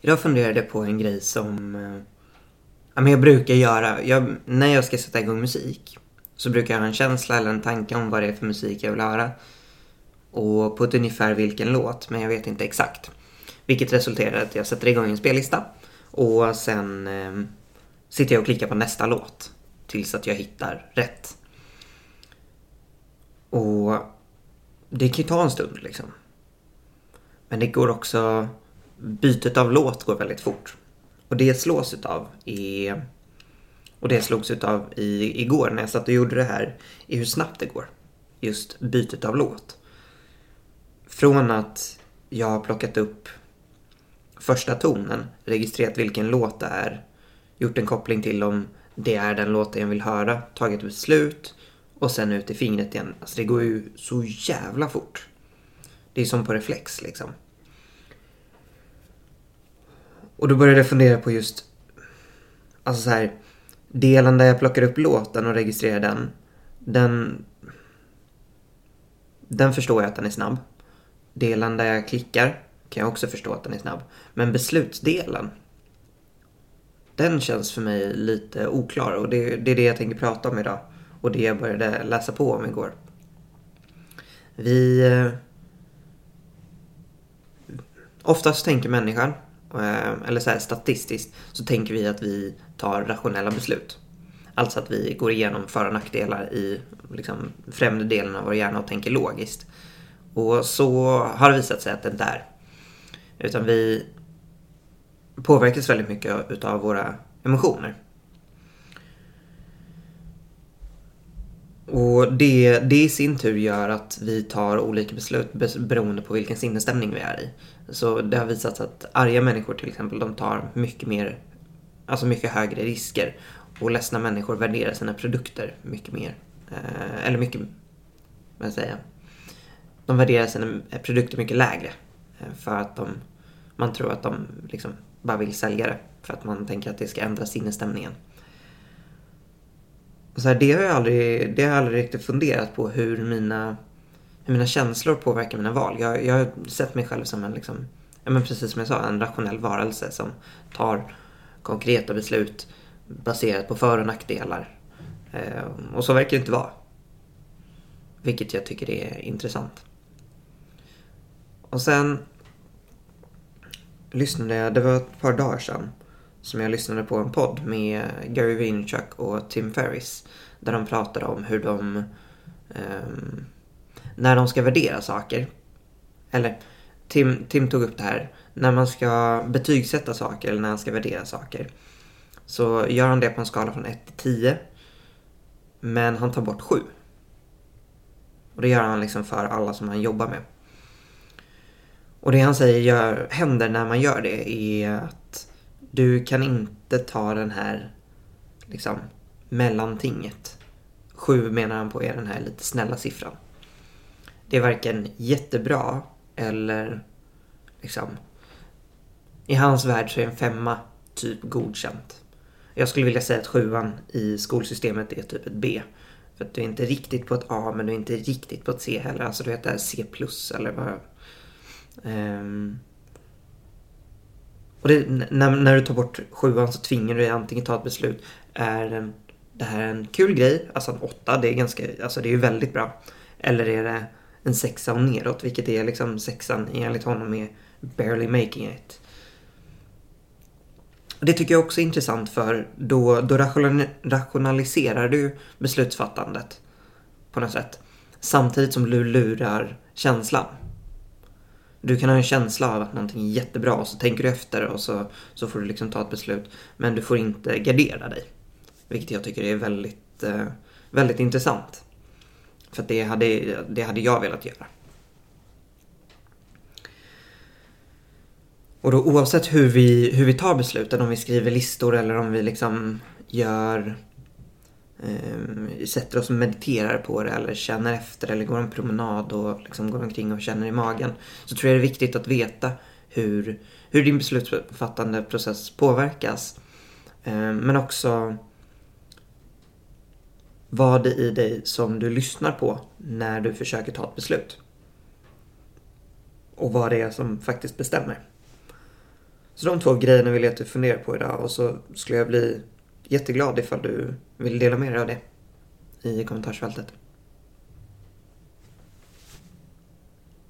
Idag funderade jag på en grej som eh, ja, men jag brukar göra. Jag, när jag ska sätta igång musik så brukar jag ha en känsla eller en tanke om vad det är för musik jag vill höra. Och på ett ungefär vilken låt, men jag vet inte exakt. Vilket resulterar i att jag sätter igång en spellista och sen eh, sitter jag och klickar på nästa låt tills att jag hittar rätt. Och det kan ju ta en stund liksom. Men det går också... Bytet av låt går väldigt fort. Och det slås utav i... Och det slogs utav i, igår när jag satt och gjorde det här i hur snabbt det går. Just bytet av låt. Från att jag har plockat upp första tonen, registrerat vilken låt det är, gjort en koppling till om det är den låten jag vill höra, tagit beslut och sen ut i fingret igen. Alltså det går ju så jävla fort. Det är som på reflex liksom. Och då började jag fundera på just, alltså så här, delen där jag plockar upp låten och registrerar den, den, den förstår jag att den är snabb. Delen där jag klickar kan jag också förstå att den är snabb. Men beslutsdelen, den känns för mig lite oklar och det, det är det jag tänker prata om idag. Och det jag började läsa på om igår. Vi... Eh, oftast tänker människan, Eh, eller så här statistiskt, så tänker vi att vi tar rationella beslut. Alltså att vi går igenom för och nackdelar i liksom, främre delen av vår hjärna och tänker logiskt. Och så har det visat sig att det inte är. Utan vi påverkas väldigt mycket utav våra emotioner. Och det, det i sin tur gör att vi tar olika beslut beroende på vilken sinnesstämning vi är i. Så det har visat sig att arga människor till exempel, de tar mycket mer, alltså mycket högre risker. Och ledsna människor värderar sina produkter mycket mer. Eh, eller mycket, vad säger jag? De värderar sina produkter mycket lägre. Eh, för att de, man tror att de liksom bara vill sälja det. För att man tänker att det ska ändra sinnesstämningen. Och så här, det har jag aldrig, det har jag aldrig riktigt funderat på hur mina, hur mina känslor påverkar mina val. Jag, jag har sett mig själv som en, liksom, ja, men precis som jag sa, en rationell varelse som tar konkreta beslut baserat på för och nackdelar. Eh, och så verkar det inte vara. Vilket jag tycker är intressant. Och sen lyssnade jag, det var ett par dagar sedan, som jag lyssnade på en podd med Gary Vaynerchuk och Tim Ferris. Där de pratade om hur de, um, när de ska värdera saker, eller Tim, Tim tog upp det här, när man ska betygsätta saker eller när man ska värdera saker. Så gör han det på en skala från 1 till 10. Men han tar bort 7. Och det gör han liksom för alla som han jobbar med. Och det han säger gör, händer när man gör det är att du kan inte ta den här liksom mellantinget. Sju menar han på är den här lite snälla siffran. Det är varken jättebra eller liksom... I hans värld så är en femma typ godkänt. Jag skulle vilja säga att sjuan i skolsystemet är typ ett B. För att du är inte riktigt på ett A men du är inte riktigt på ett C heller. Alltså du vet det här C plus eller vad... Um, det, när, när du tar bort sjuan så tvingar du dig antingen ta ett beslut. Är det här en kul grej? Alltså en åtta, det är ganska, alltså det är ju väldigt bra. Eller är det en sexa och neråt, vilket är liksom sexan enligt honom är barely making it. Det tycker jag också är intressant för då, då rationaliserar du beslutsfattandet på något sätt. Samtidigt som du lurar känslan. Du kan ha en känsla av att någonting är jättebra och så tänker du efter och så, så får du liksom ta ett beslut. Men du får inte gardera dig. Vilket jag tycker är väldigt, eh, väldigt intressant. För det hade, det hade jag velat göra. Och då oavsett hur vi, hur vi tar besluten, om vi skriver listor eller om vi liksom gör eh, sätter oss och mediterar på det eller känner efter eller går en promenad och liksom går omkring och känner i magen. Så tror jag det är viktigt att veta hur, hur din beslutsfattande process påverkas. Eh, men också vad det är i dig som du lyssnar på när du försöker ta ett beslut. Och vad det är som faktiskt bestämmer. Så de två grejerna vill jag att du funderar på idag och så skulle jag bli jätteglad ifall du vill dela med dig av det i kommentarsfältet.